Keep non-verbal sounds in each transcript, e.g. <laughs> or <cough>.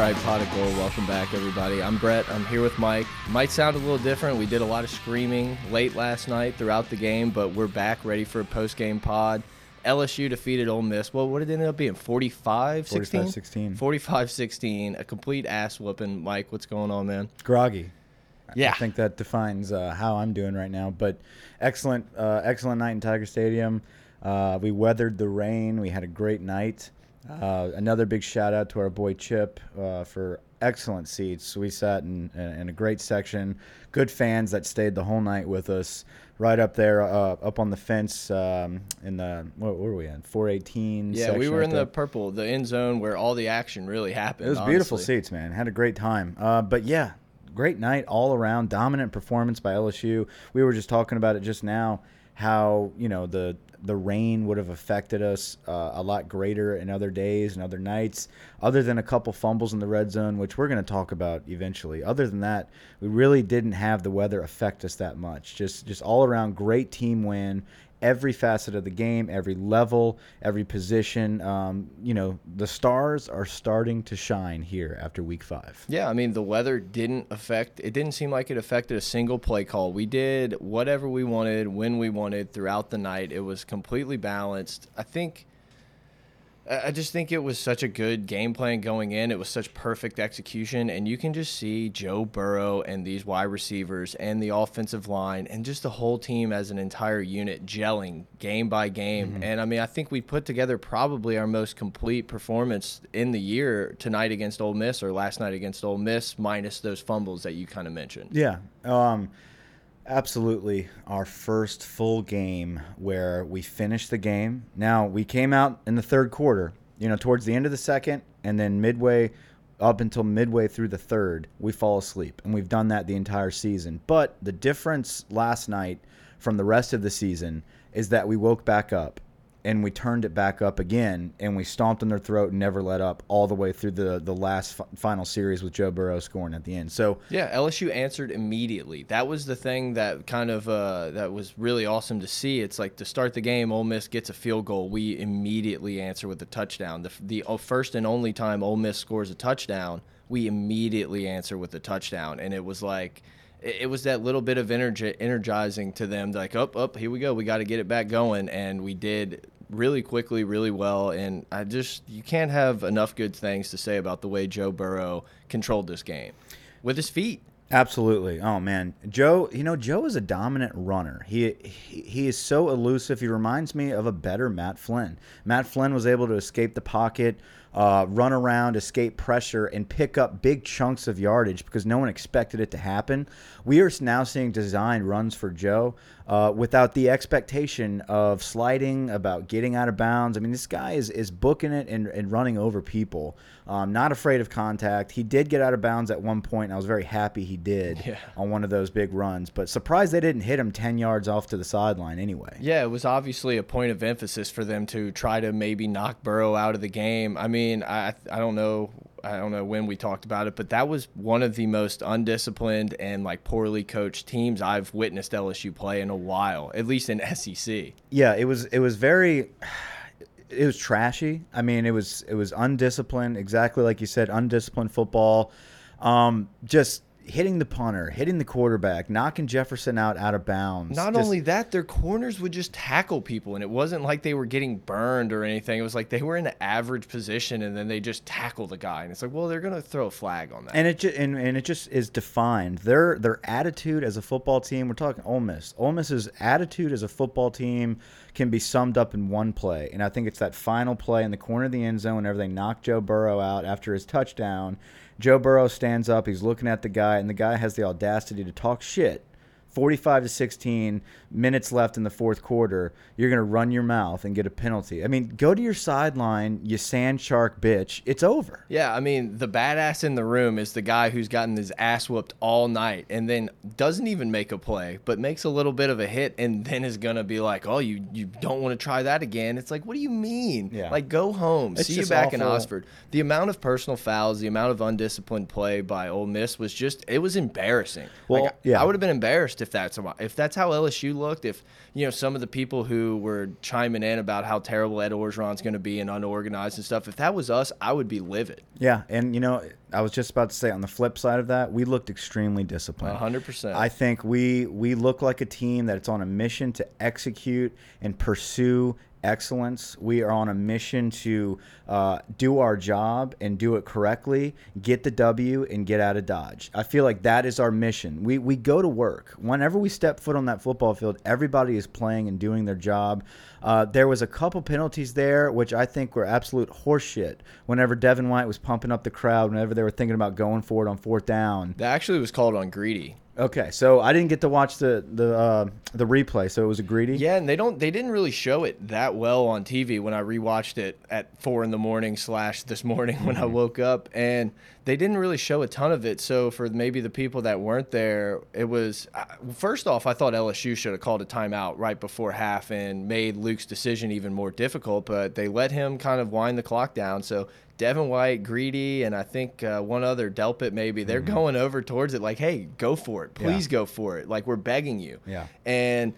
All right, Pot of Gold, welcome back, everybody. I'm Brett. I'm here with Mike. Might sound a little different. We did a lot of screaming late last night throughout the game, but we're back ready for a post game pod. LSU defeated Ole Miss. Well, what did it end up being? 45 16? 45-16. 45 16. A complete ass whooping. Mike, what's going on, man? Groggy. Yeah. I think that defines uh, how I'm doing right now. But excellent, uh, excellent night in Tiger Stadium. Uh, we weathered the rain. We had a great night. Uh, another big shout out to our boy Chip uh, for excellent seats. We sat in, in a great section. Good fans that stayed the whole night with us. Right up there, uh, up on the fence um, in the what were we in? 418. Yeah, we were in the purple, the end zone where all the action really happened. It was beautiful seats, man. Had a great time. Uh, but yeah, great night all around. Dominant performance by LSU. We were just talking about it just now. How you know the the rain would have affected us uh, a lot greater in other days and other nights. Other than a couple fumbles in the red zone, which we're going to talk about eventually. Other than that, we really didn't have the weather affect us that much. Just just all around great team win every facet of the game, every level, every position. Um, you know, the stars are starting to shine here after week five. Yeah, I mean the weather didn't affect. It didn't seem like it affected a single play call. We did whatever we wanted when we wanted throughout the night. It was completely balanced. I think. I just think it was such a good game plan going in. It was such perfect execution, and you can just see Joe Burrow and these wide receivers and the offensive line and just the whole team as an entire unit gelling game by game. And I mean, I think we put together probably our most complete performance in the year tonight against Ole Miss or last night against Ole Miss, minus those fumbles that you kind of mentioned. Yeah, um, absolutely. Our first full game where we finished the game. Now we came out in the third quarter. You know, towards the end of the second, and then midway up until midway through the third, we fall asleep, and we've done that the entire season. But the difference last night from the rest of the season is that we woke back up and we turned it back up again and we stomped on their throat and never let up all the way through the the last fi- final series with Joe Burrow scoring at the end. So Yeah, LSU answered immediately. That was the thing that kind of uh, that was really awesome to see. It's like to start the game, Ole Miss gets a field goal, we immediately answer with a touchdown. The the uh, first and only time Ole Miss scores a touchdown, we immediately answer with a touchdown, and it was like. It was that little bit of energy, energizing to them, like, up, up, here we go. We got to get it back going. And we did really quickly, really well. And I just, you can't have enough good things to say about the way Joe Burrow controlled this game with his feet. Absolutely. Oh man, Joe. You know, Joe is a dominant runner. He, he he is so elusive. He reminds me of a better Matt Flynn. Matt Flynn was able to escape the pocket, uh, run around, escape pressure, and pick up big chunks of yardage because no one expected it to happen. We are now seeing designed runs for Joe uh, without the expectation of sliding, about getting out of bounds. I mean, this guy is is booking it and, and running over people. Um, not afraid of contact. He did get out of bounds at one point, and I was very happy he did Yeah. on one of those big runs. But surprised they didn't hit him 10 yards off to the sideline anyway. Yeah, it was obviously a point of emphasis for them to try to maybe knock Burrow out of the game. I mean, I I don't know I don't know when we talked about it, but that was one of the most undisciplined and like poorly coached teams I've witnessed LSU play in a while, at least in SEC. Yeah, it was it was very it was trashy. I mean, it was it was undisciplined, exactly like you said, undisciplined football. Um, just hitting the punter, hitting the quarterback, knocking Jefferson out out of bounds. Not Just- only that, their corners would just tackle people, and it wasn't like they were getting burned or anything. It was like they were in an average position, and then they just tackle the guy, and it's like, well, they're gonna throw a flag on that. and it just and, and it just is defined their their attitude as a football team. We're talking Ole Miss. Ole Miss's attitude as a football team can be summed up in one play, and I think it's that final play in the corner of the end zone whenever they knock Joe Burrow out after his touchdown. Joe Burrow stands up, he's looking at the guy, and the guy has the audacity to talk shit 45 to 16 minutes left in the fourth quarter, you're going to run your mouth and get a penalty. I mean, go to your sideline, you sand shark bitch. It's over. Yeah, I mean, the badass in the room is the guy who's gotten his ass whooped all night and then doesn't even make a play, but makes a little bit of a hit and <laughs> then is going to be like, "Oh, you you don't want to try that again." It's like, "What do you mean?" Yeah. Like go home. It's See you back in. Oxford. The amount of personal fouls, the amount of undisciplined play by Ole Miss was just it was embarrassing. Well, like, yeah. I would have been embarrassed if that's if that's how LSU looked. If you know some of the people who were chiming in about how terrible Ed Orgeron's going to be and unorganized and stuff. If that was us, I would be livid. Yeah, and you know, I was just about to say on the flip side of that, we looked extremely disciplined. Hundred percent. I think we we look like a team that's on a mission to execute and pursue excellence. We are on a mission to uh, do our job and do it correctly, get the W, and get out of Dodge. I feel like that is our mission. We we go to work. Whenever we step foot on that football field, everybody is playing and doing their job. Uh, there was a couple penalties there, which I think were absolute horseshit. Whenever Devin White was pumping up the crowd, whenever they were thinking about going for it on fourth down, that actually was called on Greedy. Okay, so I didn't get to watch the the uh, the replay, so it was a Greedy. Yeah, and they don't they didn't really show it that well on TV when I rewatched it at four in the morning slash this morning when I woke up, and they didn't really show a ton of it. So for maybe the people that weren't there, it was uh, first off, I thought LSU should have called a timeout right before half and made Luke's decision even more difficult, but they let him kind of wind the clock down. So Devin White, Greedy, and I think uh, one other Delpit maybe they're going over towards it like, hey, go for it, please go for it, like we're begging you. Yeah. And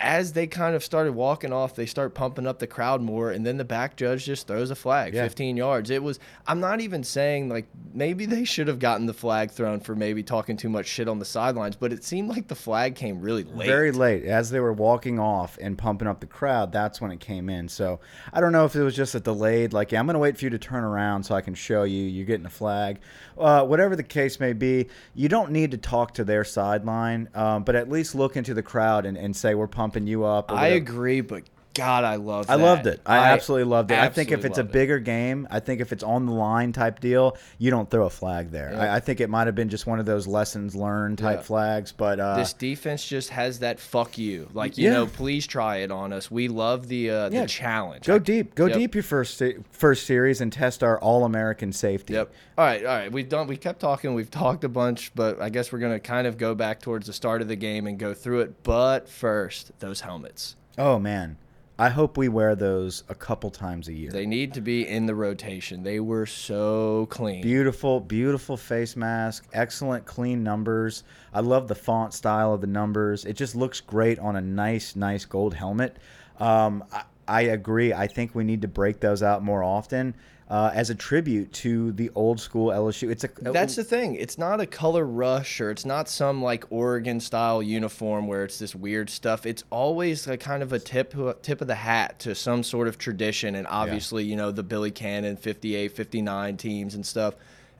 as they kind of started walking off, they start pumping up the crowd more, and then the back judge just throws a flag, Yeah. 15 yards. It was. I'm not even saying like maybe they should have gotten the flag thrown for maybe talking too much shit on the sidelines, but it seemed like the flag came really late. Very late, as they were walking off and pumping up the crowd. That's when it came in. So I don't know if it was just a delayed, like, yeah, I'm going to wait for you to turn around so I can show you you're getting a flag. Uh, whatever the case may be, you don't need to talk to their sideline, um, but at least look into the crowd and, and say we're pumping you up. I agree, but God, I love. I loved it. I, absolutely loved it. I think if it's a loved it. bigger game, I think if it's on the line type deal, you don't throw a flag there. Yeah. I, I think it might have been just one of those lessons learned type Yeah. flags, but uh, this defense just has that fuck you. Like, you Yeah. know, please try it on us. We love the uh, the challenge. go deep, go Yep. deep your first first series and test our All American safety. Yep. All right, all right. We've done. We kept talking. We've talked a bunch, but I guess we're gonna kind of go back towards the start of the game and go through it. But first, those helmets. Oh man, I hope we wear those a couple times a year. They need to be in the rotation. They were so clean. Beautiful, beautiful face mask. Excellent, clean numbers. I love the font style of the numbers. It just looks great on a nice, nice gold helmet. Um, I, I agree. I think we need to break those out more often uh, as a tribute to the old school LSU. It's a That's the thing. It's not a color rush or it's not some like Oregon style uniform where it's this weird stuff. It's always like kind of a tip tip of the hat to some sort of tradition and obviously, you know, the Billy Cannon 58, 59 teams and stuff.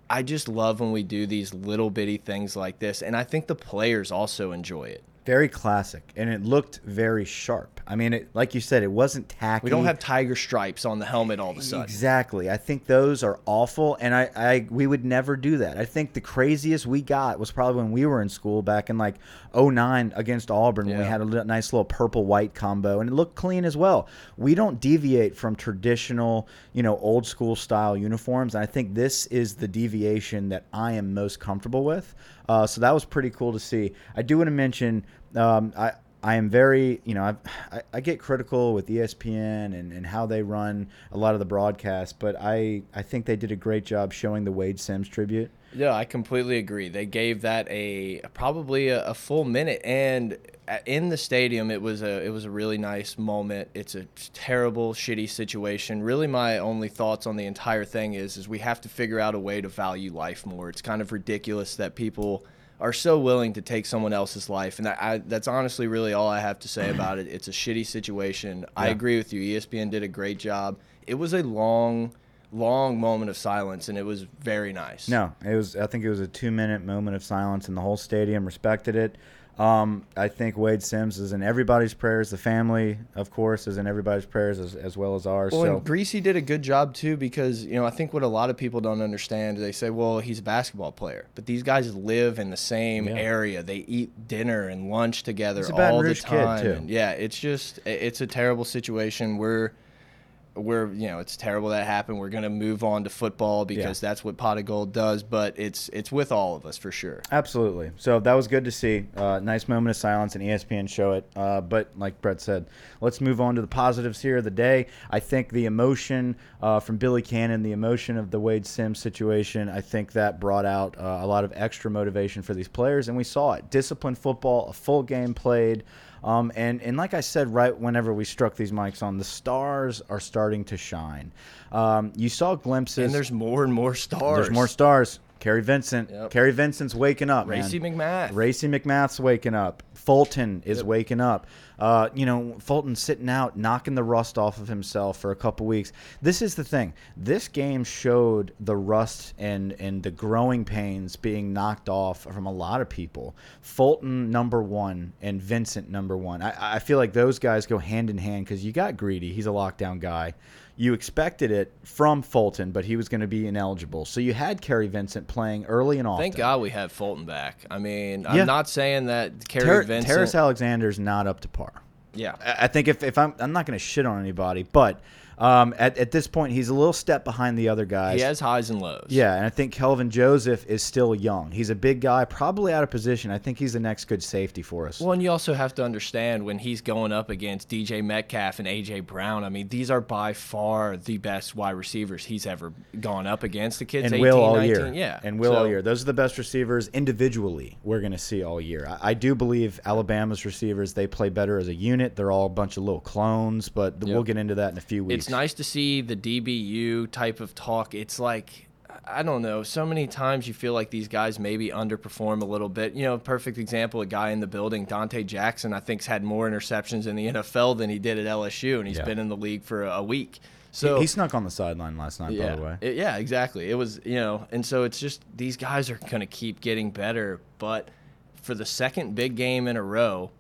I just love when we do these little bitty things like this and I think the players also enjoy it. Very classic, and it looked very sharp. I mean, it, like you said, it wasn't tacky. We don't have tiger stripes on the helmet all of a sudden. Exactly. I think those are awful, and I, I we would never do that. I think the craziest we got was probably when we were in school back in like 09 against Auburn when we had a nice little purple white combo, and it looked clean as well. We don't deviate from traditional, you know, old school style uniforms, and I think this is the deviation that I am most comfortable with. Uh, so that was pretty cool to see. I do want to mention, um, I. I am very, you know, I've, I, I get critical with ESPN and, and how they run a lot of the broadcasts, but I, I think they did a great job showing the Wayde Sims tribute. Yeah, I completely agree. They gave that a probably a, a full minute, and in the stadium, it was a it was a really nice moment. It's a terrible, shitty situation. Really, my only thoughts on the entire thing is is we have to figure out a way to value life more. It's kind of ridiculous that people are so willing to take someone else's life, and I, I, that's honestly really all I have to say about it. It's a shitty situation. I agree with you. ESPN did a great job. It was a long. Long moment of silence, and it was very nice. No, it was. I think it was a two minute moment of silence, and the whole stadium respected it. Um, I think Wayde Sims is in everybody's prayers. The family, of course, is in everybody's prayers as, as well as ours. Well, so and Greasy did a good job too because you know I think what a lot of people don't understand they say, well, he's a basketball player, but these guys live in the same Yeah. area. They eat dinner and lunch together all the time. And yeah, it's just it's a terrible situation. We're we're you know it's terrible that happened. We're gonna move on to football because that's what Pot of Gold does. But it's it's with all of us for sure. Absolutely. So that was good to see. Uh, nice moment of silence, and ESPN show it. Uh, but like Brett said, let's move on to the positives here of the day. I think the emotion uh, from Billy Cannon, the emotion of the Wayde Sims situation, I think that brought out uh, a lot of extra motivation for these players, and we saw it. Disciplined football, a full game played. Um, and, and like I said, right whenever we struck these mics on, the stars are starting to shine. Um, you saw glimpses. And there's more and more stars. There's more stars. Kary Vincent. Yep. Kary Vincent's waking up. Racey man. McMath. Racey McMath's waking up. Fulton is waking up. Uh, you know, Fulton sitting out, knocking the rust off of himself for a couple weeks. This is the thing. This game showed the rust and and the growing pains being knocked off from a lot of people. Fulton number one and Vincent number one. I, I feel like those guys go hand in hand because you got Greedy. He's a lockdown guy. You expected it from Fulton, but he was going to be ineligible. So you had Kary Vincent playing early and often. Thank God we have Fulton back. I mean, Yeah. I'm not saying that Kary Ter- Vincent. Terrence Alexander's not up to par. yeah. I I think if, if I'm I'm not going to shit on anybody, but um, at, at this point he's a little step behind the other guys. He has highs and lows. Yeah, and I think Kelvin Joseph is still young. He's a big guy, probably out of position. I think he's the next good safety for us. Well, and you also have to understand when he's going up against DJ Metcalf and AJ Brown. I mean, these are by far the best wide receivers he's ever gone up against. The kids, and 18, will all 19, year. yeah, and will all year. Those are the best receivers individually we're going to see all year. I, I do believe Alabama's receivers they play better as a unit. They're all a bunch of little clones, but we'll get into that in a few weeks. It's nice to see the DBU type of talk. It's like. I don't know. So many times you feel like these guys maybe underperform a little bit. You know, perfect example, a guy in the building, Donte Jackson, I think's had more interceptions in the NFL than he did at LSU, and he's Yeah. been in the league for a week. So he snuck on the sideline last night, yeah. by the way. It- yeah, exactly. It was, you know, and so it's just these guys are going to keep getting better. But for the second big game in a row,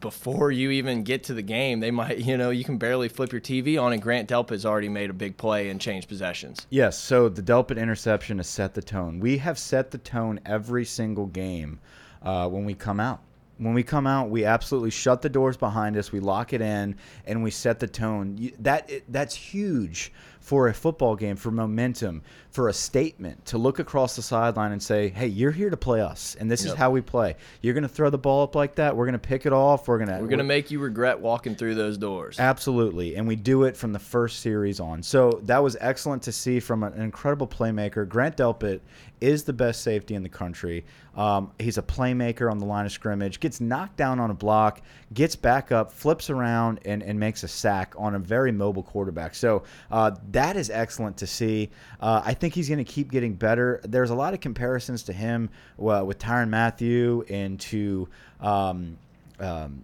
before you even get to the game, they might, you know, you can barely flip your TV on, and Grant Delpit's already made a big play and changed possessions. Yes, so the Delpit interception has set the tone. We have set the tone every single game uh, when we come out. When we come out, we absolutely shut the doors behind us. We lock it in, and we set the tone. That that's huge for a football game, for momentum, for a statement to look across the sideline and say, "Hey, you're here to play us, and this is how we play. You're going to throw the ball up like that. We're going to pick it off. We're going to We're going to make you regret walking through those doors. Absolutely, and we do it from the first series on. So that was excellent to see from an incredible playmaker. Grant Delpit is the best safety in the country. Um, he's a playmaker on the line of scrimmage. Gets knocked down on a block, gets back up, flips around, and, and makes a sack on a very mobile quarterback. So uh, that is excellent to see. Uh, I think he's going to keep getting better. There's a lot of comparisons to him uh, with Tyrann Mathieu and to. Um, um,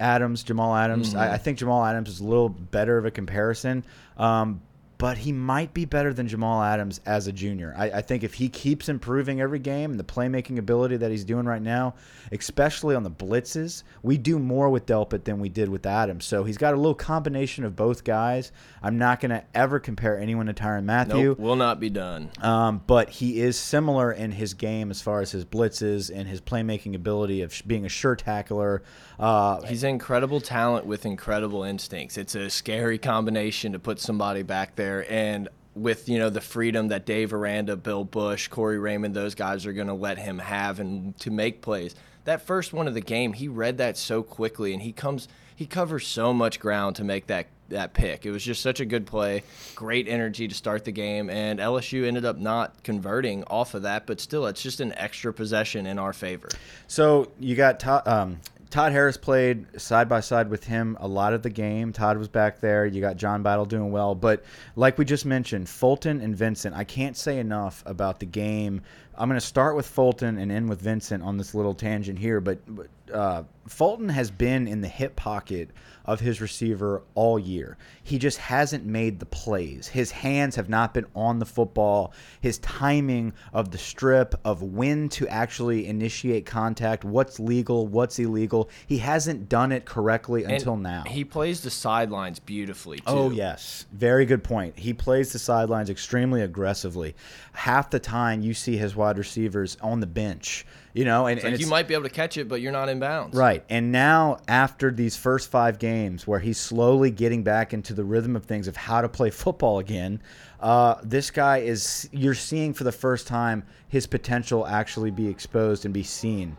Adams, Jamal Adams. I, I think Jamal Adams is a little better of a comparison, um, but he might be better than Jamal Adams as a junior. I, I think if he keeps improving every game and the playmaking ability that he's doing right now, especially on the blitzes, we do more with Delpit than we did with Adams. So he's got a little combination of both guys. I'm not going to ever compare anyone to Tyrann Mathieu. Nope, will not be done. Um, but he is similar in his game as far as his blitzes and his playmaking ability of being a sure tackler. Uh, He's incredible talent with incredible instincts. It's a scary combination to put somebody back there and with you know the freedom that Dave Aranda, Bill Busch, Corey Raymond, those guys are going to let him have and to make plays. That first one of the game, he read that so quickly and he comes he covers so much ground to make that that pick. It was just such a good play, great energy to start the game, and LSU ended up not converting off of that, but still, it's just an extra possession in our favor. So you got um, Todd Harris played side by side with him a lot of the game. Todd was back there. You got John Battle doing well, but like we just mentioned, Fulton and Vincent. I can't say enough about the game I'm going to start with Fulton and end with Vincent on this little tangent here, but, but uh, Fulton has been in the hip pocket of his receiver all year. He just hasn't made the plays. His hands have not been on the football. His timing of the strip, of when to actually initiate contact, what's legal, what's illegal, he hasn't done it correctly until now. He plays the sidelines beautifully too. Oh yes, very good point. He plays the sidelines extremely aggressively. Half the time, you see his wide receivers on the bench. You know, and, and like you might be able to catch it, but you're not in bounds. Right. And now, after these first five games where he's slowly getting back into the rhythm of things of how to play <laughs> football again, uh, this guy is, you're seeing for the first time his potential actually be exposed and be seen.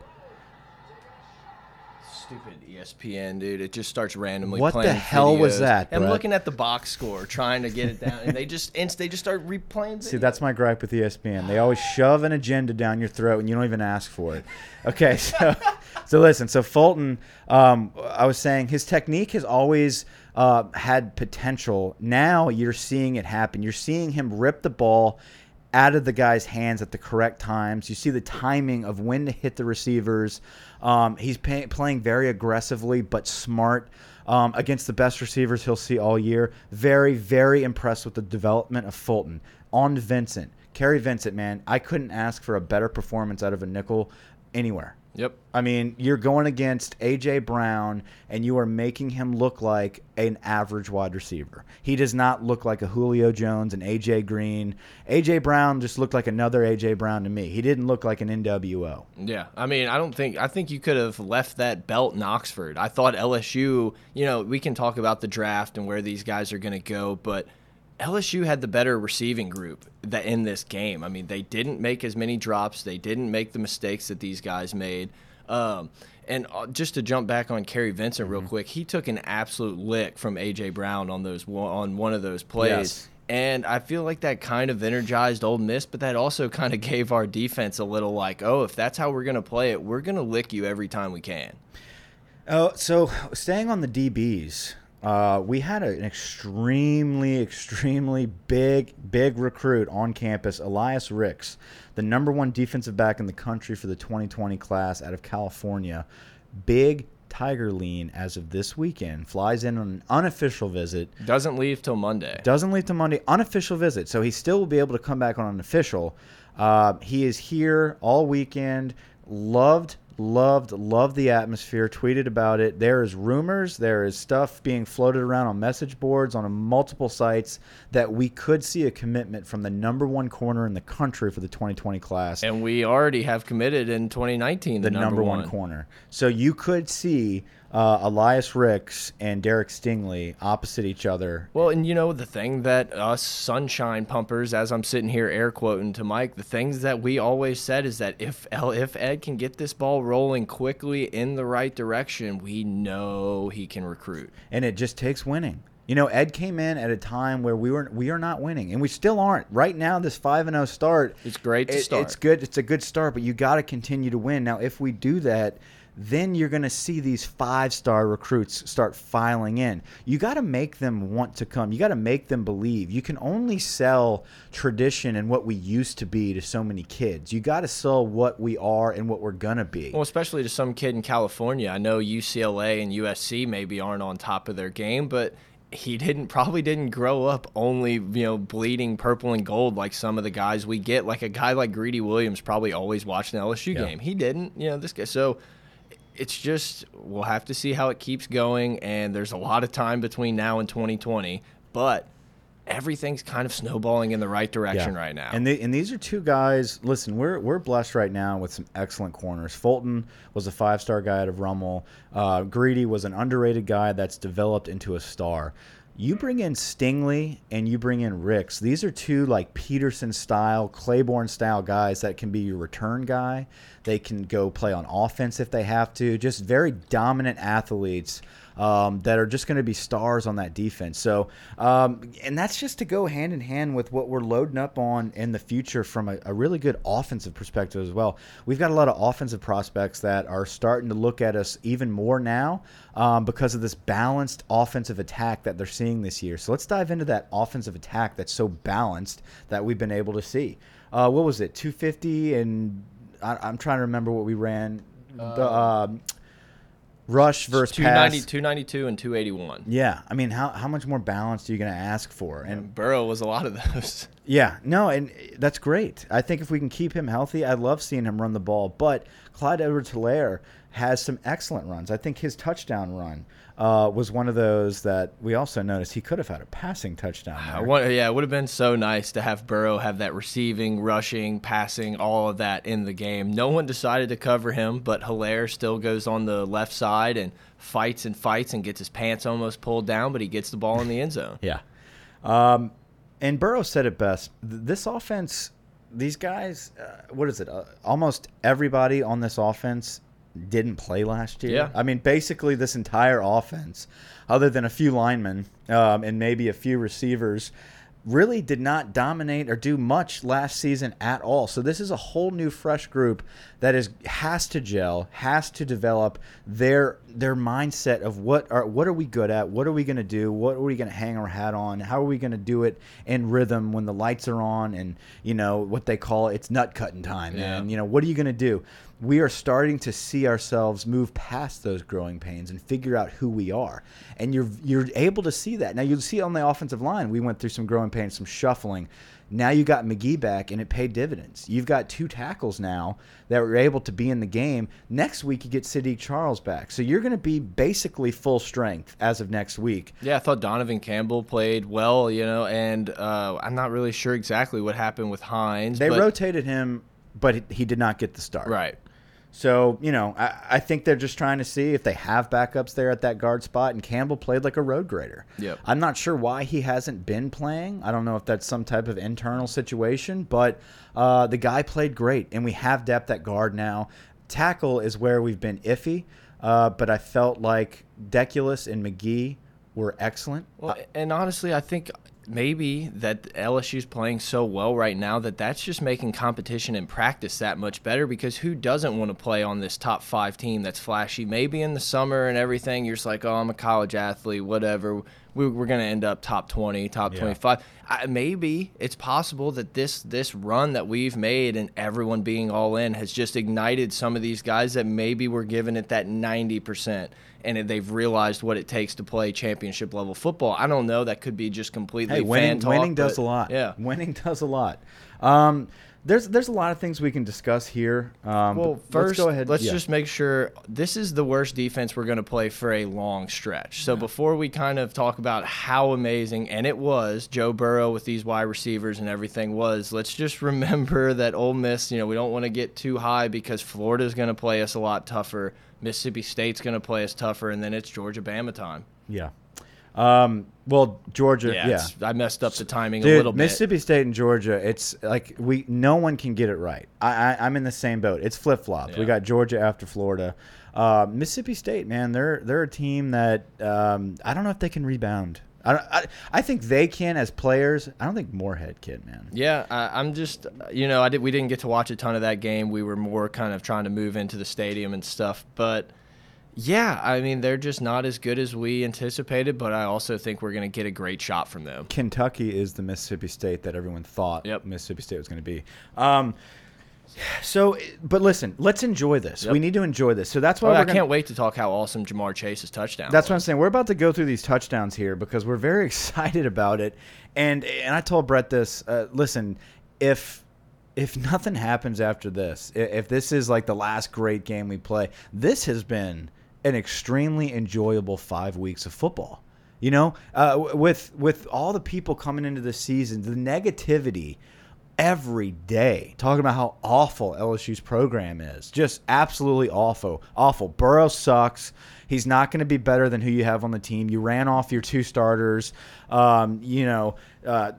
Stupid ESPN, dude. It just starts randomly What the hell was videos. that, I'm Brett? looking at the box score, trying to get it down, and they just inst- they just start replaying. See, that's my gripe with ESPN. They always shove an agenda down your throat, and you don't even ask for it. Okay, <laughs> so so listen. So Fulton, um, I was saying his technique has always uh, had potential. Now you're seeing it happen. You're seeing him rip the ball out of the guy's hands at the correct times. You see the timing of when to hit the receivers. Um, he's pay- playing very aggressively but smart um, against the best receivers he'll see all year. Very, very impressed with the development of Fulton. On Vincent. Kary Vincent, man, I couldn't ask for a better performance out of a nickel anywhere. Yep. I mean, you're going against AJ Brown, and you are making him look like an average wide receiver. He does not look like a Julio Jones and AJ Green. AJ Brown just looked like another AJ Brown to me. He didn't look like an NWO. Yeah, I mean, I don't think I think you could have left that belt in Oxford. I thought LSU. You know, we can talk about the draft and where these guys are going to go, but LSU had the better receiving group that in this game. I mean, they didn't make as many drops. They didn't make the mistakes that these guys made. Um, and uh, just to jump back on Kary Vincent real quick, he took an absolute lick from AJ Brown on those on one of those plays. Yes. And I feel like that kind of energized Ole Miss, but that also <laughs> kind of gave our defense a little like, oh, if that's how we're going to play it, we're going to lick you every time we can. Oh, so staying on the DBs, uh, we had an extremely, extremely big, big recruit on campus, Elias Ricks, the number one defensive back in the country for the 2020 class out of California. Big Tiger lean as of this weekend. Flies in on an unofficial visit. Doesn't leave till Monday. Doesn't leave to Monday. Unofficial visit. So he still will be able to come back on an official. Uh, he is here all weekend. Loved, loved, loved the atmosphere. Tweeted about it. There is rumors. There is stuff being floated around on message boards on multiple sites that we could see a commitment from the number one corner in the country for the 2020 class And we already have committed in 2019 the, the number, one. corner. So you could see uh, Elias Ricks and Derek Stingley opposite each other. Well, and you know the thing that us sunshine pumpers, as I'm sitting here air quoting to Mike, the things that we always said is that if L, if Ed can get this ball rolling quickly in the right direction, we know he can recruit. and it just takes winning. You know, Ed came in at a time where we were we are not winning, and we still aren't. Right now, this five and zero start, It's great to it- start. It's good. It's a good start, but you got to continue to win. Now, if we do that, then you're going to see these five star recruits start filing in. You got to make them want to come. You got to make them believe. You can only sell tradition and what we used to be to so many kids. You got to sell what we are and what we're gonna be. Well, especially to some kid in California. I know UCLA and USC maybe aren't on top of their game, but he didn't probably didn't grow up only you know bleeding purple and gold like some of the guys we get. Like a guy like Greedy Williams probably always watched an LSU Yeah. game. He didn't. You know this guy. So it's just we'll have to see how it keeps going. And there's a lot of time between now and 2020, but everything's kind of snowballing in the right direction Yeah. right now. And they, and these are two guys. Listen, we're we're blessed right now with some excellent corners. Fulton was a five star guy out of Rummel. Uh, Greedy was an underrated guy that's developed into a star. You bring in Stingley and you bring in Ricks. These are two like Peterson style, Claiborne style guys that can be your return guy. They can go play on offense if they have to. Just very dominant athletes. Um, that are just going to be stars on that defense. So, um, and that's just to go hand in hand with what we're loading up on in the future from a, a really good offensive perspective as well. We've got a lot of offensive prospects that are starting to look at us even more now um, because of this balanced offensive attack that they're seeing this year. So let's dive into that offensive attack that's so balanced that we've been able to see. Uh, what was it? 250 and I, am trying to remember what we ran. the um, rush versus 290, pass. 292 and 281. Yeah, I mean, how how much more balance are you going to ask for? And And Burrow was a lot of those. <laughs> yeah, no, and that's great. I think if we can keep him healthy, I love seeing him run the ball. But Clyde Edwards-Helaire has some excellent runs. I think his touchdown run uh, was one of those that we also noticed he could have had a passing touchdown. There. want, yeah, it would have been so nice to have Burrow have that receiving, rushing, passing, all of that in the game. No one decided to cover him, but Helaire still goes on the left side and fights and fights and gets his pants almost pulled down, but he gets the ball in the end zone. Yeah. Um, and Burrow said it best. This offense, these guys, uh, what is it? Uh, almost everybody on this offense didn't play last year. Yeah. I mean, basically, this entire offense, other than a few linemen um, and maybe a few receivers, really did not dominate or do much last season at all. So this is a whole new fresh group that is has to gel, has to develop their their mindset of what are what are we good at? What are we going to do? What are we going to hang our hat on? How are we going to do it in rhythm when the lights are on and you know what they call it's nut cutting time Yeah. and you know what are you going to do? We are starting to see ourselves move past those growing pains and figure out who we are. And you're you're able to see that. Now you'll see on the offensive line, we went through some growing pains, some shuffling. Now you got Magee back, and it paid dividends. You've got two tackles now that were able to be in the game. Next week, you get Saahdiq Charles back, so you're going to be basically full strength as of next week. Yeah, I thought Donavaughn Campbell played well, you know, and uh, I'm not really sure exactly what happened with Hines. They rotated him, but he did not get the start. Right. So, you know, I, I think they're just trying to see if they have backups there at that guard spot. And Campbell played like a road grader. Yep. I'm not sure why he hasn't been playing. I don't know if that's some type of internal situation, but uh, the guy played great. And we have depth at guard now. Tackle is where we've been iffy, uh, but I felt like Deculus and Magee were excellent. Well, and honestly, I think maybe that LSU's playing so well right now that that's just making competition and practice that much better because who doesn't want to play on this top five team that's flashy? Maybe in the summer and everything, you're just like, oh, I'm a college athlete, whatever. We, we're going to end up top 20, top Yeah. 25. I, maybe it's possible that this this run that we've made and everyone being all in has just ignited some of these guys that maybe were giving it that 90% and they've realized what it takes to play championship level football. I don't know. That could be just completely Hey, winning, talk, winning does a lot. Yeah. winning <laughs> does a lot. Um, there's there's a lot of things we can discuss here. Um, Well, first, let's go ahead. let's yeah. just make sure this is the worst defense we're going to play for a long stretch. So before we kind of talk about how amazing, and it was, Joe Burrow with these wide receivers and everything was, let's just <laughs> remember that Ole Miss, you know, we don't want to get too high because Florida's going to play us a lot tougher. Mississippi State's going to play us tougher, and then it's Georgia Bama time. yeah. Um, well, Georgia, Yeah, yeah. I messed up the timing Dude, a little bit. Mississippi State and Georgia, it's like we no one can get it right. I, I I'm in the same boat. It's flip flop. We got Georgia after Florida. Uh, Mississippi State, man, they're they're a team that um, I don't know if they can rebound. I, I I think they can as players. I don't think Moorhead can, man. Yeah, I, I'm just, you know, I did. We didn't get to watch a ton of that game. We were more kind of trying to move into the stadium and stuff. But yeah, I mean, they're just not as good as we anticipated. But I also think we're going to get a great shot from them. Kentucky is the Mississippi State that everyone thought Yep. Mississippi State was going to be. Um, so, but listen, let's enjoy this. Yep. We need to enjoy this. So that's why Oh, we're I gonna, can't wait to talk how awesome Ja'Marr Chase's touchdown. That's what I'm saying. We're about to go through these touchdowns here because we're very <laughs> excited about it. And and I told Brett this. Uh, listen, if if nothing happens after this, if this is like the last great game we play, this has been an extremely enjoyable five weeks of football. You know, uh, with with all the people coming into the season, the negativity every day talking about how awful LSU's program is. Just absolutely awful. Awful. Burrow sucks. He's not going to be better than who you have on the team. You ran off your two starters. Um, you know, uh,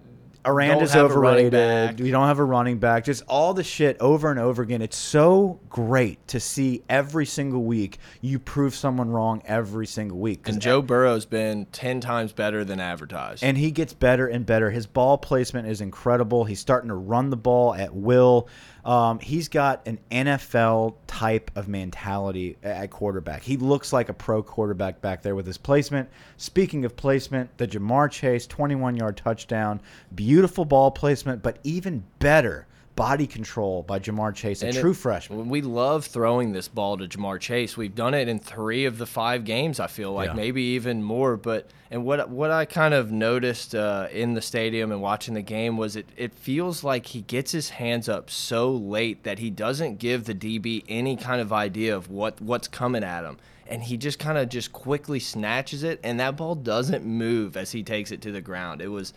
Aranda's don't have overrated. We don't have a running back. Just all the shit over and over again. It's so great to see every single week you prove someone wrong every single week. And Joe Burrow's been ten times better than advertised. and he gets better and better. His ball placement is incredible. He's starting to run the ball at will. Um, he's got an NFL type of mentality at quarterback. He looks like a pro quarterback back there with his placement. Speaking of placement, the Ja'Marr Chase 21 yard touchdown, beautiful ball placement, but even better body control by Ja'Marr Chase, a And it- true freshman. We love throwing this ball to Ja'Marr Chase. We've done it in three of the five games. I feel like Yeah. maybe even more. But and what what I kind of noticed uh, in the stadium and watching the game was it it feels like he gets his hands up so late that he doesn't give the DB any kind of idea of what what's coming at him. And he just kind of just quickly snatches it, and that ball doesn't move as he takes it to the ground. It was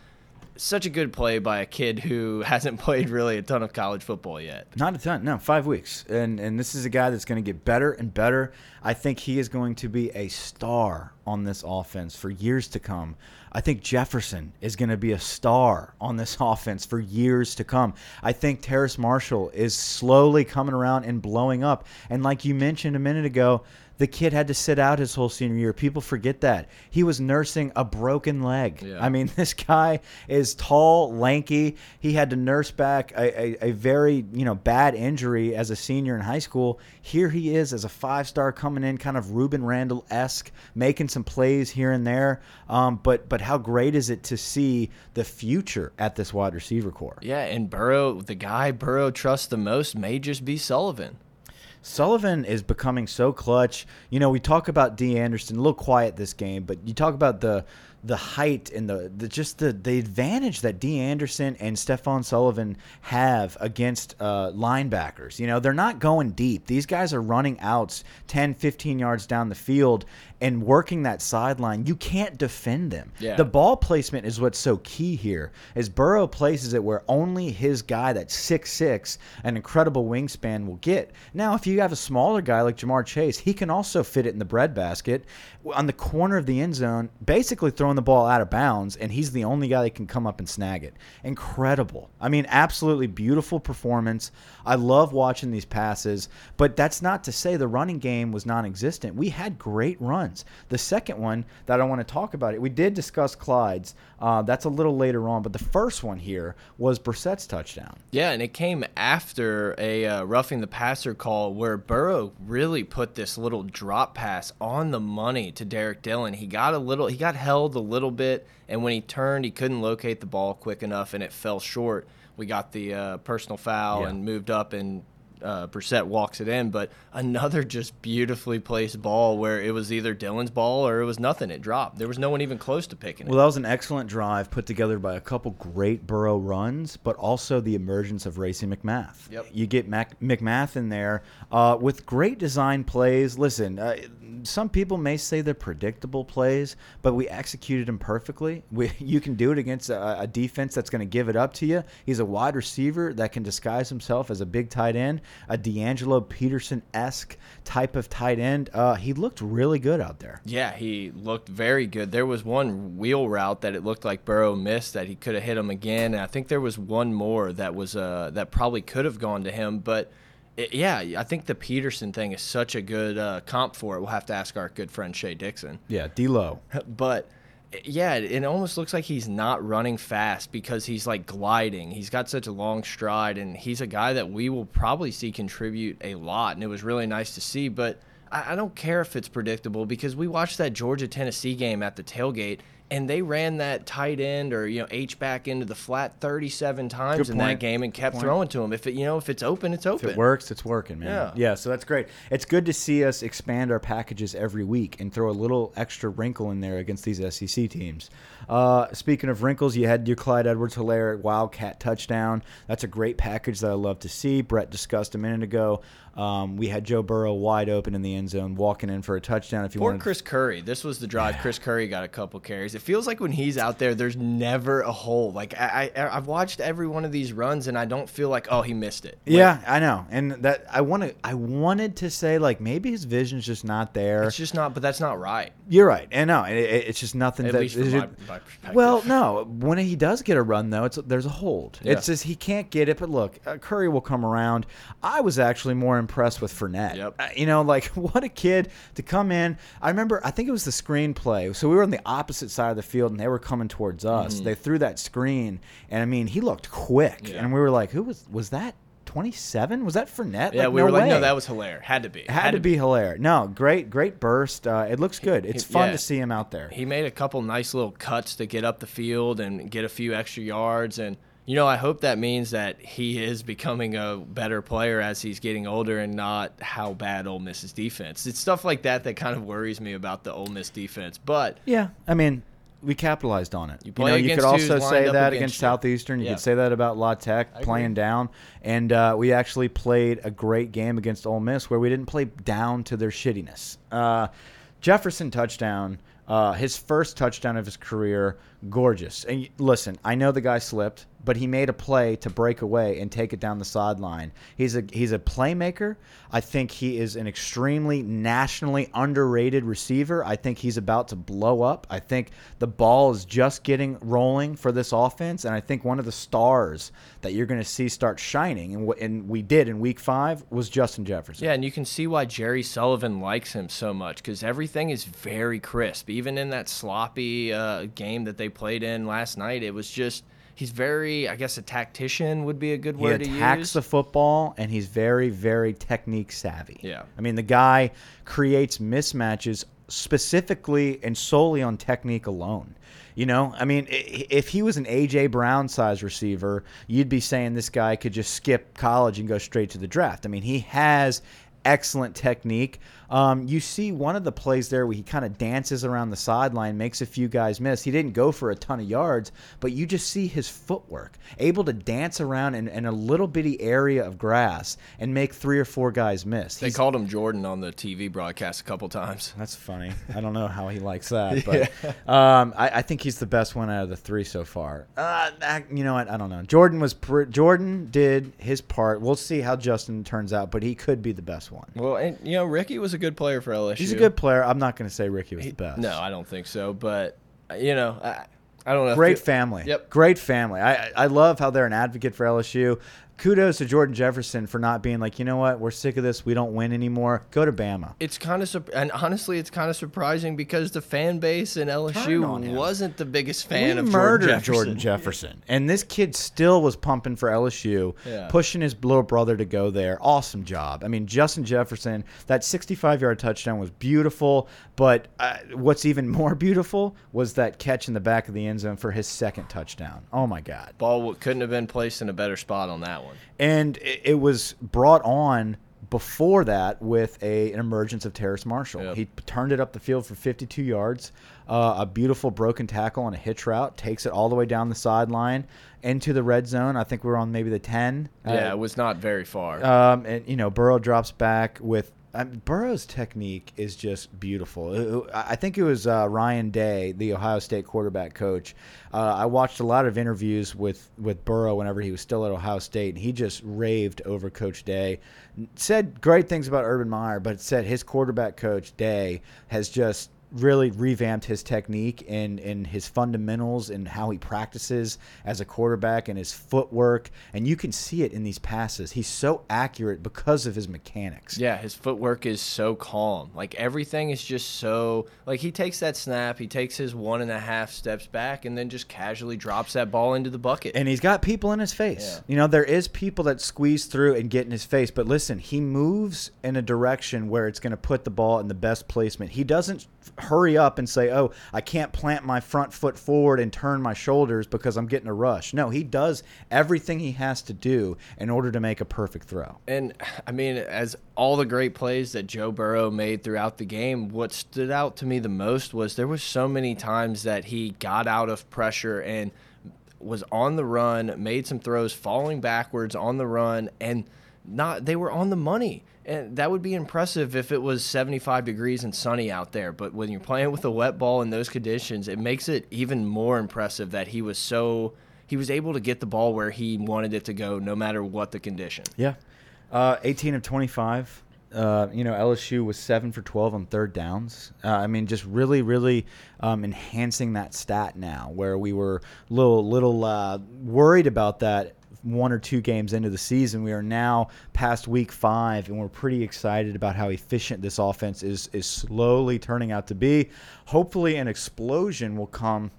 such a good play by a kid who hasn't <laughs> played really a ton of college football yet. Not a ton, no, five weeks, and and this is a guy that's going to get better and better. I think he is going to be a star on this offense for years to come. I think Jefferson is going to be a star on this <laughs> offense for years to come. I think Terrace Marshall is slowly coming around and blowing up. And like you mentioned a minute ago, the kid had to sit out his whole senior year. People forget that. He was nursing a broken leg. Yeah. I mean, <laughs> this guy is tall, lanky. He had to nurse back a, a, a very, you know, bad injury as a senior in high school. Here he is as a five star coming in, kind of Reuben Randle esque, making some plays here and there. Um, but but how great is it to see the future at this wide receiver core? Yeah, and Burrow, the guy Burrow trusts the most may just be Sullivan. Sullivan is becoming so clutch. You know, we talk about D. Anderson, a little quiet this game, but you talk about the the height and the, the just the, the advantage that D. Anderson and Stephen Sullivan have against uh, linebackers. You know, they're not going deep. These guys are running outs 10, 15 yards down the field and working that sideline. You can't defend them. Yeah. The ball placement is what's so key here. Is Burrow places it where only his guy that's six six, an incredible wingspan, will get. Now, if you have a smaller guy like Ja'Marr Chase, he can also fit it in the breadbasket on the corner of the end zone, basically throwing the ball out of bounds, and he's the only guy that can come up and snag it. Incredible. I mean, absolutely beautiful performance. I love watching these passes, but that's not to say the running game was non-existent. We had great runs. The second one that I want to talk about it, we did discuss Clyde's. Uh, that's a little later on, but the first one here was Brossette's touchdown. Yeah, and it came after a uh, roughing the passer call where Burrow really put this little drop pass on the money to Derrick Dillon. He got a little, he got held a little bit, and when he turned, he couldn't locate the ball quick enough, and it fell short. We got the uh, personal foul Yeah. and moved up, and uh, Brossette walks it in. But another just beautifully placed ball where it was either Dillon's ball or it was nothing. It dropped. There was no one even close to picking it. Well, that was an excellent drive put together by a couple great Burrow runs, but also the emergence of Racey McMath. Yep. You get Mac McMath in there uh, with great design plays. Listen, uh, some people may say they're predictable plays, but we executed them perfectly. <laughs> We, you can do it against a, a defense that's going to give it up to you. He's a wide receiver that can disguise himself as a big tight end, a DeAngelo Peterson esque type of tight end. Uh, he looked really good out there. Yeah, he looked very good. There was one wheel route that it looked like Burrow missed that he could have hit him again, and I think there was one more that was uh, that probably could have gone to him. But yeah, I think the Peterson thing is such a good uh, comp for it. We'll have to ask our good friend Shay Dixon. Yeah, D'Lo. <laughs> But yeah, it almost looks like he's not running fast because he's like gliding. He's got such a long stride, and he's a guy that we will probably see contribute a lot. And it was really nice to see. But I, I don't care if it's predictable because we watched that Georgia Tennessee game at the tailgate. And they ran that tight end or you know H back into the flat 37 times Good in point. that game and kept throwing to him. If it you know if it's open, it's open. If it works, it's working, man. Yeah. Yeah, so that's great. It's good to see us expand our packages every week and throw a little extra wrinkle in there against these SEC teams. Uh, speaking of wrinkles, you had your Clyde Edwards Helaire Wildcat touchdown. That's a great package that I love to see. Brett discussed a minute ago. Um, we had Joe Burrow wide open in the end zone, walking in for a touchdown. If you Poor wanted, Chris Curry. This was the drive. Chris Curry got a couple carries. It feels like when he's out there, there's never a hole. Like I, I I've watched every one of these runs, and I don't feel like oh he missed it. Like, Yeah, I know, and that I want to. I wanted to say like maybe his vision's just not there. it's just not. But that's not right. You're right, and no, it, it- it's just nothing. At that, least from my, my perspective. well, no, when he does get a run though, it's there's a hold. Yeah. It's just he can't get it. But look, uh, Curry will come around. I was actually more impressed with Fournette. Yep. Uh, you know, like <laughs> what a kid to come in. I remember, I think it was the screenplay. So we were on the opposite side of the field, and they were coming towards us. They threw that screen, and I mean, he looked quick. Yeah. and we were like, who was was that? 27? Was that Fournette? yeah, Like, we no were like, no, that was hilarious. Had to be. Had, to be hilarious. No, great, great burst. Uh, it looks good. It's fun yeah. to see him out there. He made a couple nice little cuts to get up the field and get a few extra yards. And, you know, I hope that means that he is becoming a better player as he's getting older and not how bad Ole Miss's defense. It's stuff like that that kind of worries me about the Ole Miss defense. But Yeah, I mean, we capitalized on it. You, play know, you could also say that against against you. Southeastern. You Yeah. could say that about La Tech playing down, and uh, we actually played a great game against Ole Miss where we didn't play down to their shittiness. Uh, Jefferson touchdown. Uh, his first touchdown of his career, gorgeous. And listen, I know the guy slipped, but he made a play to break away and take it down the sideline. He's a he's a playmaker. I think he is an extremely nationally underrated receiver. I think he's about to blow up. I think the ball is just getting rolling for this offense, and I think one of the stars that you're going to see start shining, and, and we did in Week Five, was Justin Jefferson. Yeah, and you can see why Jerry Sullivan likes him so much because everything is very crisp. Even in that sloppy uh, game that they played in last night, it was just he's very, I guess, a tactician would be a good word to use. He attacks the football, and he's very, very technique savvy. Yeah. I mean, the guy creates mismatches specifically and solely on technique alone. You know, I mean, if he was an AJ Brown size receiver, you'd be saying this guy could just skip college and go straight to the draft. I mean, he has excellent technique. Um, you see one of the plays there where he kind of dances around the sideline, makes a few guys miss. He didn't go for a ton of yards, but you just see his footwork, able to dance around in, in a little bitty area of grass and make three or four guys miss. They He's- called him Jordan on the TV broadcast a couple times. <laughs> that's funny. I don't know how he likes <laughs> that, but um, I, I think he's the best one out of the three so far. Uh, I- you know what? I don't know. Jordan was pr- Jordan did his part. We'll see how Justin turns out, but he could be the best one. Well, and you know, Ricky was a good player for LSU. He's a good player. I'm not going to say Ricky was the best. No, I don't think so. But uh, you know, I, I don't know. Great family. Yep. Great family. I I I love how they're an advocate for LSU. Kudos to Jordan Jefferson for not being like, you know what, we're sick of this. We don't win anymore. Go to Bama. It's kind of and honestly, it's kind of surprising because the fan base in LSU wasn't the biggest fan we of murdered Jordan Jefferson. Jordan Jefferson, and this kid still was pumping for LSU, Yeah. pushing his little brother to go there. Awesome job. I mean, Justin Jefferson, that 65-yard touchdown was beautiful. But uh, what's even <laughs> more beautiful was that catch in the back of the end zone for his second touchdown. Oh my God! Ball couldn't have been placed in a better spot on that one. And it, it was brought on before that with a, an emergence of Terrace Marshall. Yep. He turned it up the field for 52 yards, uh, a beautiful broken tackle on a hitch route, takes it all the way down the sideline into the red zone. I think we are on maybe the 10. Uh, Yeah, it was not very far. um, and you know, Burrow drops back with um, Burrow's technique is just beautiful. Uh, I I think it was uh, Ryan Day, the Ohio State quarterback coach. Uh, I watched a lot of interviews with with Burrow whenever he was still at Ohio State, and he just raved over Coach Day. Said great things about Urban Meyer, but said his quarterback coach Day has just really revamped his technique and, and his fundamentals and how he practices as a quarterback and his footwork. And you can see it in these passes. He's so accurate because of his mechanics. yeah, his footwork is so calm. Like everything is just so like he takes that snap, he takes his one and a half steps back, and then just casually drops that ball into the bucket. And he's got people in his face. Yeah. You know, there is people that squeeze through and get in his face. But listen, he moves in a direction where it's going to put the ball in the best placement. He doesn't hurry up and say, "Oh, I can't plant my front foot forward and turn my shoulders because I'm getting a rush." No, he does everything he has to do in order to make a perfect throw. And I mean, as all the great plays that Joe Burrow made throughout the game, what stood out to me the most was there was so many times that he got out of pressure and was on the run, made some throws, falling backwards on the run, and not they were on the money. And that would be impressive if it was 75 degrees and sunny out there. But when you're playing with a wet ball in those conditions, it makes it even more impressive that he was so he was able to get the ball where he wanted it to go, no matter what the condition. Yeah, uh, 18 of 25. Uh, you know, LSU was seven for 12 on third downs. Uh, I mean, just really, really um, enhancing that stat now, where we were a little, little uh, worried about that one or two games into the season. We are now past week five, and we're pretty excited about how efficient this offense is is slowly turning out to be. Hopefully, an explosion will come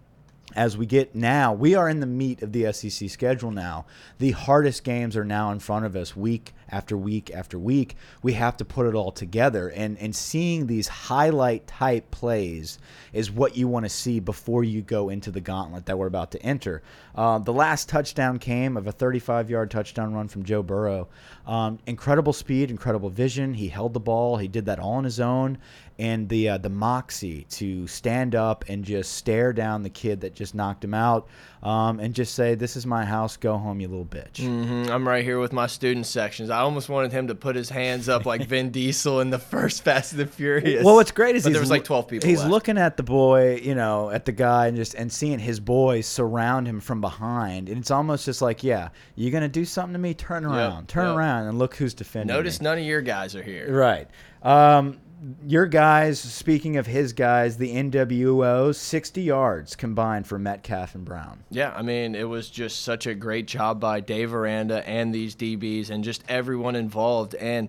as we get now, we are in the meat of the SEC schedule now. The hardest games are now in front of us week after week after week. We have to put it all together. And, and seeing these highlight type plays is what you want to see before you go into the gauntlet that we're about to enter. Uh, the last touchdown came of a 35 yard touchdown run from Joe Burrow. Um, incredible speed, incredible vision. He held the ball, he did that all on his own. And the uh, the moxie to stand up and just stare down the kid that just knocked him out, um, and just say, "This is my house. Go home, you little bitch." Mm -hmm. I'm right here with my student sections. I almost wanted him to put his hands up like Vin <laughs> Diesel in the first Fast and the Furious. Well, what's great is there was like 12 people. He's left. looking at the boy, you know, at the guy, and just and seeing his boys surround him from behind, and it's almost just like, yeah, you're gonna do something to me? Turn around, yep, turn yep. around, and look who's defending. Notice me. none of your guys are here. Right. Um, your guys, speaking of his guys, the NWO, 60 yards combined for Metcalf and Brown. Yeah, I mean, it was just such a great job by Dave Aranda and these DBs and just everyone involved. And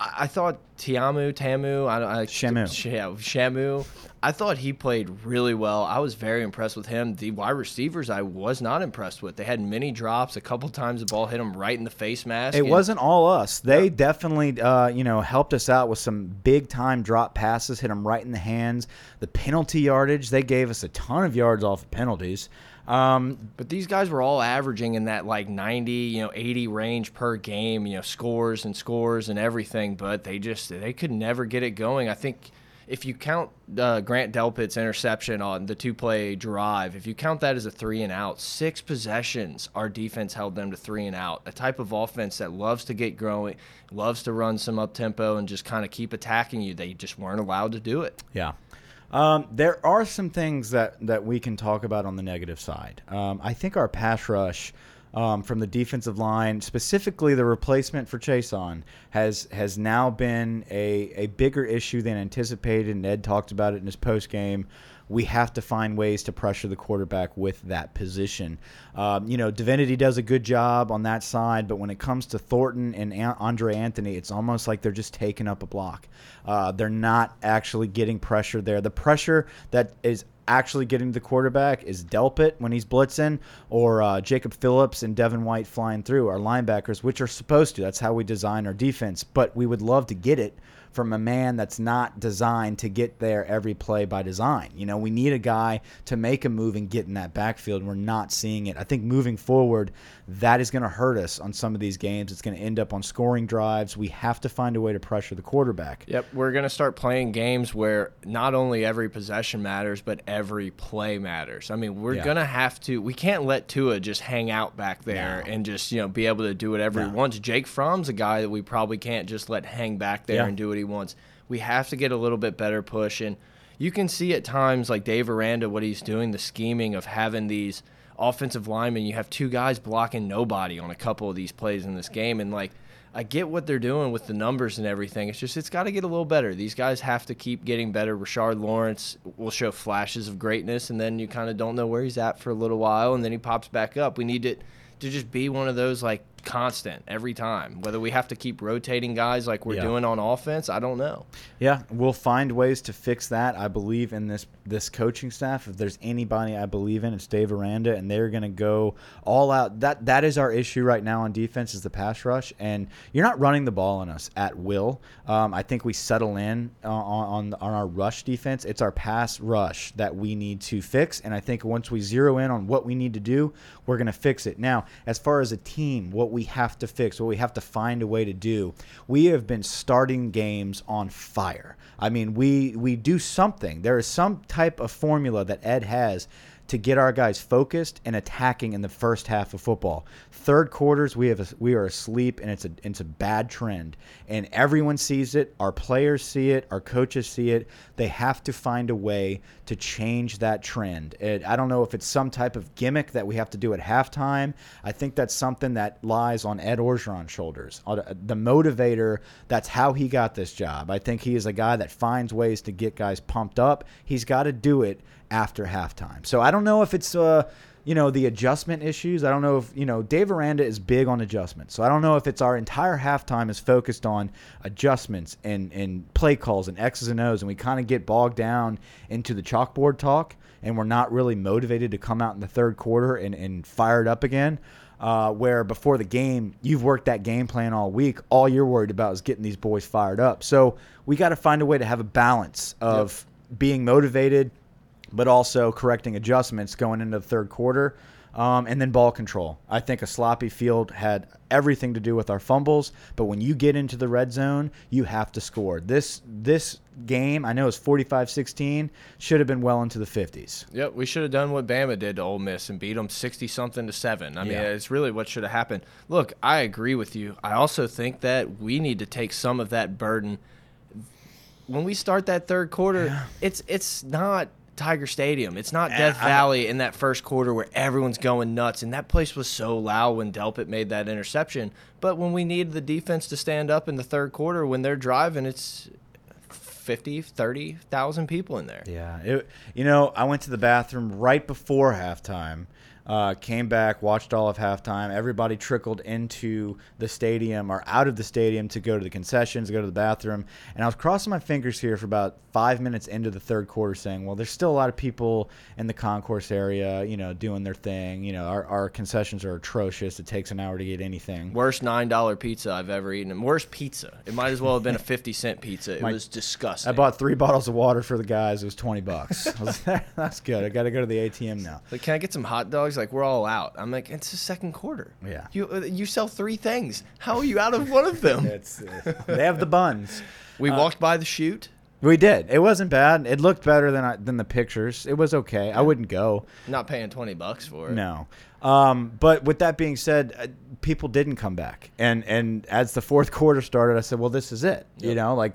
I, I thought Tiamu, Ta'amu, I, I Shamu. Yeah, Shamu. I thought he played really well. I was very impressed with him. The wide receivers, I was not impressed with. They had many drops. A couple times the ball hit them right in the face mask. It wasn't all us. They yeah. definitely, uh, you know, helped us out with some big time drop passes. Hit them right in the hands. The penalty yardage, they gave us a ton of yards off of penalties. Um, but these guys were all averaging in that like 90, you know, 80 range per game, you know, scores and scores and everything. But they just they could never get it going. I think if you count uh, Grant Delpit's interception on the two play drive, if you count that as a three and out, six possessions, our defense held them to three and out. A type of offense that loves to get growing, loves to run some up tempo and just kind of keep attacking you. They just weren't allowed to do it. Yeah. Um, there are some things that, that we can talk about on the negative side. Um, I think our pass rush um, from the defensive line, specifically the replacement for Chaisson, has has now been a, a bigger issue than anticipated. And Ed talked about it in his post game we have to find ways to pressure the quarterback with that position. Um, you know, Divinity does a good job on that side, but when it comes to Thornton and Andre Anthony, it's almost like they're just taking up a block. Uh, they're not actually getting pressure there. The pressure that is actually getting the quarterback is Delpit when he's blitzing, or uh, Jacob Phillips and Devin White flying through our linebackers, which are supposed to. That's how we design our defense. But we would love to get it from a man that's not designed to get there every play by design. You know, we need a guy to make a move and get in that backfield, and we're not seeing it. I think moving forward, that is going to hurt us on some of these games. It's going to end up on scoring drives. We have to find a way to pressure the quarterback. Yep, we're going to start playing games where not only every possession matters, but every play matters. I mean, we're yeah. going to have to. We can't let Tua just hang out back there no. and just you know be able to do whatever no. he wants. Jake Fromm's a guy that we probably can't just let hang back there yeah. and do what he wants. We have to get a little bit better push, and you can see at times like Dave Aranda what he's doing, the scheming of having these offensive linemen. You have two guys blocking nobody on a couple of these plays in this game, and like. I get what they're doing with the numbers and everything. It's just it's got to get a little better. These guys have to keep getting better. Rashard Lawrence will show flashes of greatness, and then you kind of don't know where he's at for a little while, and then he pops back up. We need it to just be one of those like constant every time. Whether we have to keep rotating guys like we're yeah. doing on offense, I don't know. Yeah, we'll find ways to fix that. I believe in this this coaching staff. If there's anybody I believe in, it's Dave Aranda, and they're going to go all out. That that is our issue right now on defense is the pass rush, and you're not running the ball on us at will. Um, I think we settle in on, on on our rush defense. It's our pass rush that we need to fix, and I think once we zero in on what we need to do, we're going to fix it. Now, as far as a team, what we have to fix, what we have to find a way to do. We have been starting games on fire. I mean, we we do something. There is some type of formula that Ed has to get our guys focused and attacking in the first half of football. Third quarters, we have a, we are asleep, and it's a it's a bad trend, and everyone sees it. Our players see it. Our coaches see it. They have to find a way to change that trend. It, I don't know if it's some type of gimmick that we have to do at halftime. I think that's something that lies on Ed Orgeron's shoulders, the motivator. That's how he got this job. I think he is a guy that finds ways to get guys pumped up. He's got to do it after halftime. So I don't know if it's uh, you know the adjustment issues. I don't know if you know Dave Aranda is big on adjustments. So I don't know if it's our entire halftime is focused on adjustments and and play calls and X's and O's, and we kind of get bogged down into the chalkboard talk, and we're not really motivated to come out in the third quarter and and fire it up again. Uh, where before the game, you've worked that game plan all week. All you're worried about is getting these boys fired up. So we got to find a way to have a balance of yep. being motivated but also correcting adjustments going into the third quarter. Um, and then ball control. I think a sloppy field had everything to do with our fumbles, but when you get into the red zone, you have to score. This this game, I know it's 45-16, should have been well into the 50s. Yep, we should have done what Bama did to Ole Miss and beat them 60 something to 7. I mean, yeah. it's really what should have happened. Look, I agree with you. I also think that we need to take some of that burden when we start that third quarter, yeah. it's it's not Tiger Stadium. It's not Death I, Valley in that first quarter where everyone's going nuts. And that place was so loud when Delpit made that interception. But when we need the defense to stand up in the third quarter, when they're driving, it's 50, 30,000 people in there. Yeah. It, you know, I went to the bathroom right before halftime uh, came back, watched all of halftime. Everybody trickled into the stadium or out of the stadium to go to the concessions, go to the bathroom. And I was crossing my fingers here for about five minutes into the third quarter, saying, "Well, there's still a lot of people in the concourse area, you know, doing their thing. You know, our, our concessions are atrocious. It takes an hour to get anything. Worst nine dollar pizza I've ever eaten. And worst pizza. It might as well have been a <laughs> fifty cent pizza. It My, was disgusting. I bought three bottles of water for the guys. It was twenty bucks. <laughs> <laughs> That's good. I got to go to the ATM now. Like, can I get some hot dogs? Like we're all out. I'm like, it's the second quarter. Yeah. You uh, you sell three things. How are you out of one of them? <laughs> it's, uh, they have the buns. We uh, walked by the chute. We did. It wasn't bad. It looked better than I, than the pictures. It was okay. Yeah. I wouldn't go. Not paying twenty bucks for it. No. Um, but with that being said, uh, people didn't come back, and and as the fourth quarter started, I said, "Well, this is it." Yep. You know, like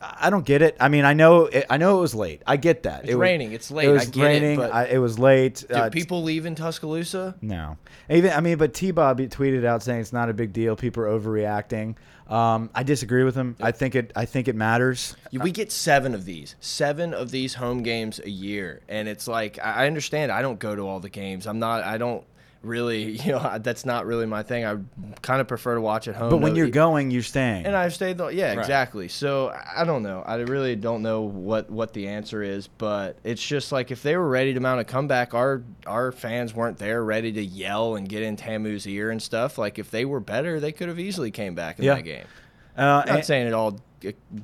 I don't get it. I mean, I know it, I know it was late. I get that. It's it raining. it's late. It was raining. It, I, it, was late. Did uh, people leave in Tuscaloosa? No. Even I mean, but T. Bob tweeted out saying it's not a big deal. People are overreacting. Um, I disagree with him. Yep. I think it. I think it matters. We get seven of these, seven of these home games a year, and it's like I understand. I don't go to all the games. I'm not. I don't really, <laughs> you know, that's not really my thing. I kind of prefer to watch at home. But when you're going, you're staying. And I've stayed, though. Yeah, right. exactly. So I don't know. I really don't know what what the answer is, but it's just like if they were ready to mount a comeback, our our fans weren't there ready to yell and get in Ta'amu's ear and stuff. Like if they were better, they could have easily came back in yeah. that game. Uh, I'm not saying it all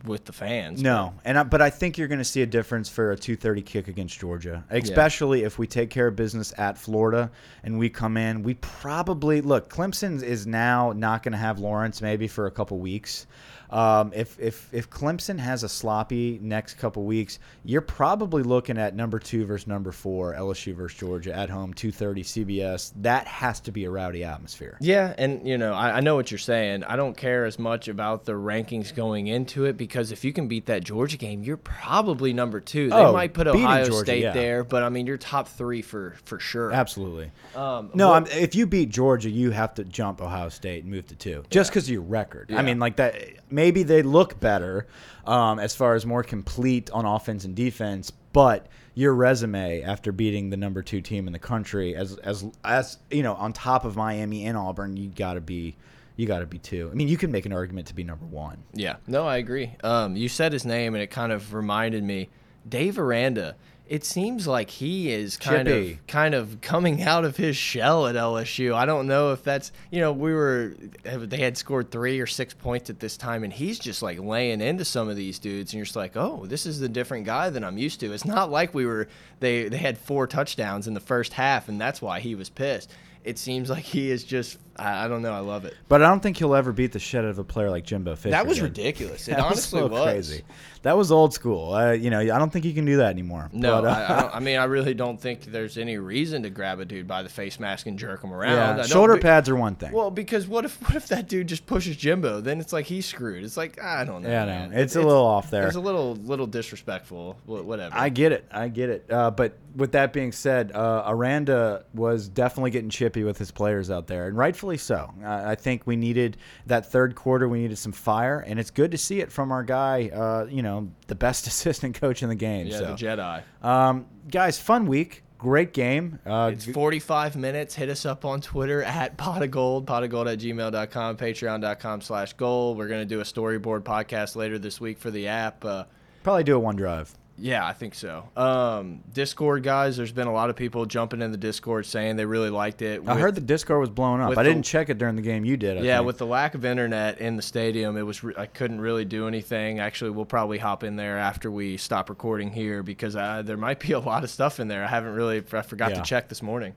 with the fans. No, but. and I, but I think you're going to see a difference for a 2:30 kick against Georgia, especially yeah. if we take care of business at Florida and we come in. We probably look. Clemson is now not going to have Lawrence maybe for a couple weeks. Um, if if if Clemson has a sloppy next couple weeks, you're probably looking at number two versus number four, LSU versus Georgia at home, two thirty CBS. That has to be a rowdy atmosphere. Yeah, and you know I, I know what you're saying. I don't care as much about the rankings going into it because if you can beat that Georgia game, you're probably number two. They oh, might put Ohio Georgia, State yeah. there, but I mean you're top three for for sure. Absolutely. Um, no, if you beat Georgia, you have to jump Ohio State and move to two, just because yeah. of your record. Yeah. I mean, like that maybe they look better um, as far as more complete on offense and defense, but your resume after beating the number two team in the country, as as as you know, on top of Miami and Auburn, you got to be you got to be two. I mean, you can make an argument to be number one. Yeah, no, I agree. Um, you said his name, and it kind of reminded me, Dave Aranda it seems like he is kind Chippy. of kind of coming out of his shell at LSU. I don't know if that's you know we were they had scored three or six points at this time, and he's just like laying into some of these dudes, and you're just like, oh, this is the different guy than I'm used to. It's not like we were they they had four touchdowns in the first half, and that's why he was pissed. it seems like he is just I, I don't know. I love it. But I don't think he'll ever beat the shit out of a player like Jimbo Fisher. That was did. ridiculous. It <laughs> That honestly so was. crazy. That was old school. Uh, you know, I don't think you can do that anymore. No, But, uh, I, I, <laughs> I mean, I really don't think there's any reason to grab a dude by the face mask and jerk him around. Yeah, shoulder be- pads are one thing. Well, because what if <laughs> what if that dude just pushes Jimbo? Then it's like he's screwed. It's like I don't know. Yeah, man. know. It's a little off there. It's a little little disrespectful. Whatever. I get it. I get it. Uh, but with that being said, uh, Aranda was definitely getting chippy with his players out there, and rightfully so. Uh, I think we needed that third quarter. We needed some fire, and it's good to see it from our guy. Uh, you know, the best <laughs> assistant coach in the game. yeah, so, the Jedi. um, guys, fun week. Great game. Uh, It's 45 minutes. Hit us up on Twitter <laughs> at pot of gold, pot of gold at gmail.com, patreon.com slash gold. We're going to do a storyboard podcast later this week for the app. Uh, probably do a OneDrive. Yeah, I think so. Um, Discord guys, there's been a lot of people jumping in the Discord saying they really liked it. I heard the Discord was blown up. I the- didn't check it during the game. You did. I yeah, think. with the lack of internet in the stadium, it was I couldn't really do anything. Actually, we'll probably hop in there after we stop recording here because uh, there might be a lot of stuff in there. I haven't really I forgot Yeah. to check this morning.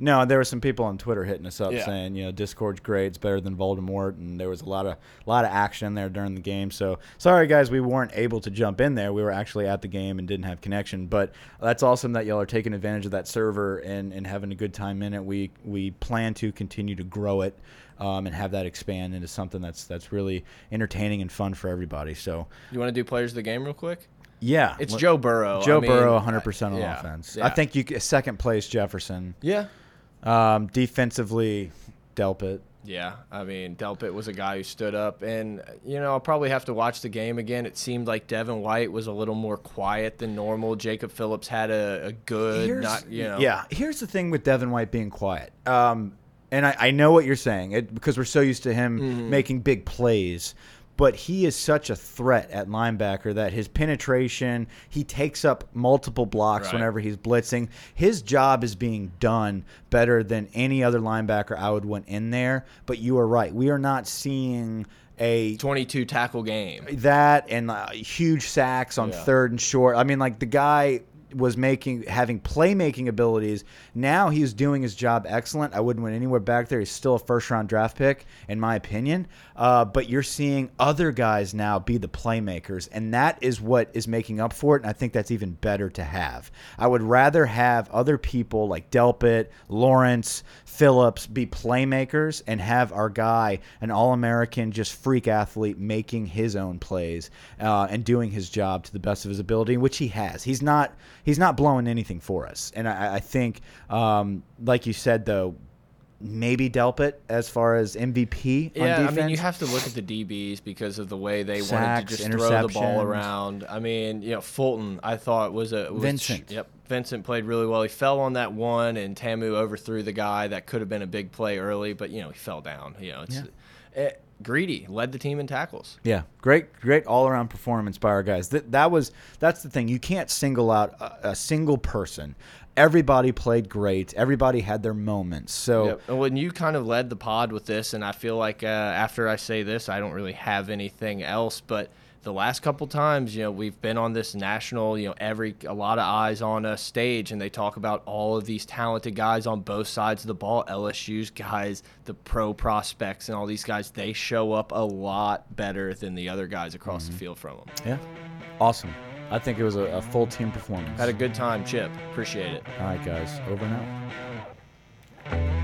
No, there were some people on Twitter hitting us up Yeah. saying, you know, Discord's great, it's better than Voldemort, and there was a lot of lot of action there during the game. So sorry, guys, we weren't able to jump in there. We were actually at the game and didn't have connection. But that's awesome that y'all are taking advantage of that server and, and having a good time in it. We we plan to continue to grow it. Um, and have that expand into something that's that's really entertaining and fun for everybody. So, You want to do players of the game real quick? yeah, It's Joe Burrow. Joe I mean, Burrow, 100% on yeah, offense. yeah. I think you second place Jefferson. Yeah. Um, defensively, Delpit. Yeah, I mean, Delpit was a guy who stood up, and you know, I'll probably have to watch the game again. It seemed like Devin White was a little more quiet than normal. Jacob Phillips had a, a good, not you know, Yeah, here's the thing with Devin White being quiet. Um, and I, I know what you're saying it, because we're so used to him Mm-hmm. making big plays. But he is such a threat at linebacker that his penetration, he takes up multiple blocks Right. whenever he's blitzing. His job is being done better than any other linebacker I would want in there. But you are right. We are not seeing a 22 tackle game. that and uh, huge sacks on Yeah. third and short. I mean, like the guy was making having playmaking abilities. Now he's doing his job excellent. I wouldn't went anywhere back there. He's still a first round draft pick, in my opinion. Uh, but you're seeing other guys now be the playmakers, and that is what is making up for it. And I think that's even better to have. I would rather have other people like Delpit, Lawrence, Phillips be playmakers and have our guy, an All American, just freak athlete, making his own plays uh, and doing his job to the best of his ability, which he has. He's not he's not blowing anything for us, and I, I think, um, like you said though. Maybe Delpit as far as MVP on Yeah, defense. I mean, you have to look at the DBs because of the way they wanted to just throw the ball around. I mean, you know, Fulton, I thought was a was, Vincent. Yep, Vincent played really well. He fell on that one, and Ta'amu overthrew the guy. That could have been a big play early, but you know, he fell down. You know, it's eh, Greedy. Led the team in tackles. Yeah, great, great all-around performance by our guys. That that was that's the thing. You can't single out a, a single person. Everybody played great. Everybody had their moments. So Yep. And when you kind of led the pod with this, and I feel like uh, after I say this, I don't really have anything else. But the last couple times, you know, we've been on this national, you know, every a lot of eyes on a stage, and they talk about all of these talented guys on both sides of the ball. LSU's guys, the pro prospects, and all these guys, they show up a lot better than the other guys across Mm-hmm. the field from them. yeah, awesome. I think it was a, a full team performance. Had a good time, Chip. Appreciate it. All right, guys, over now.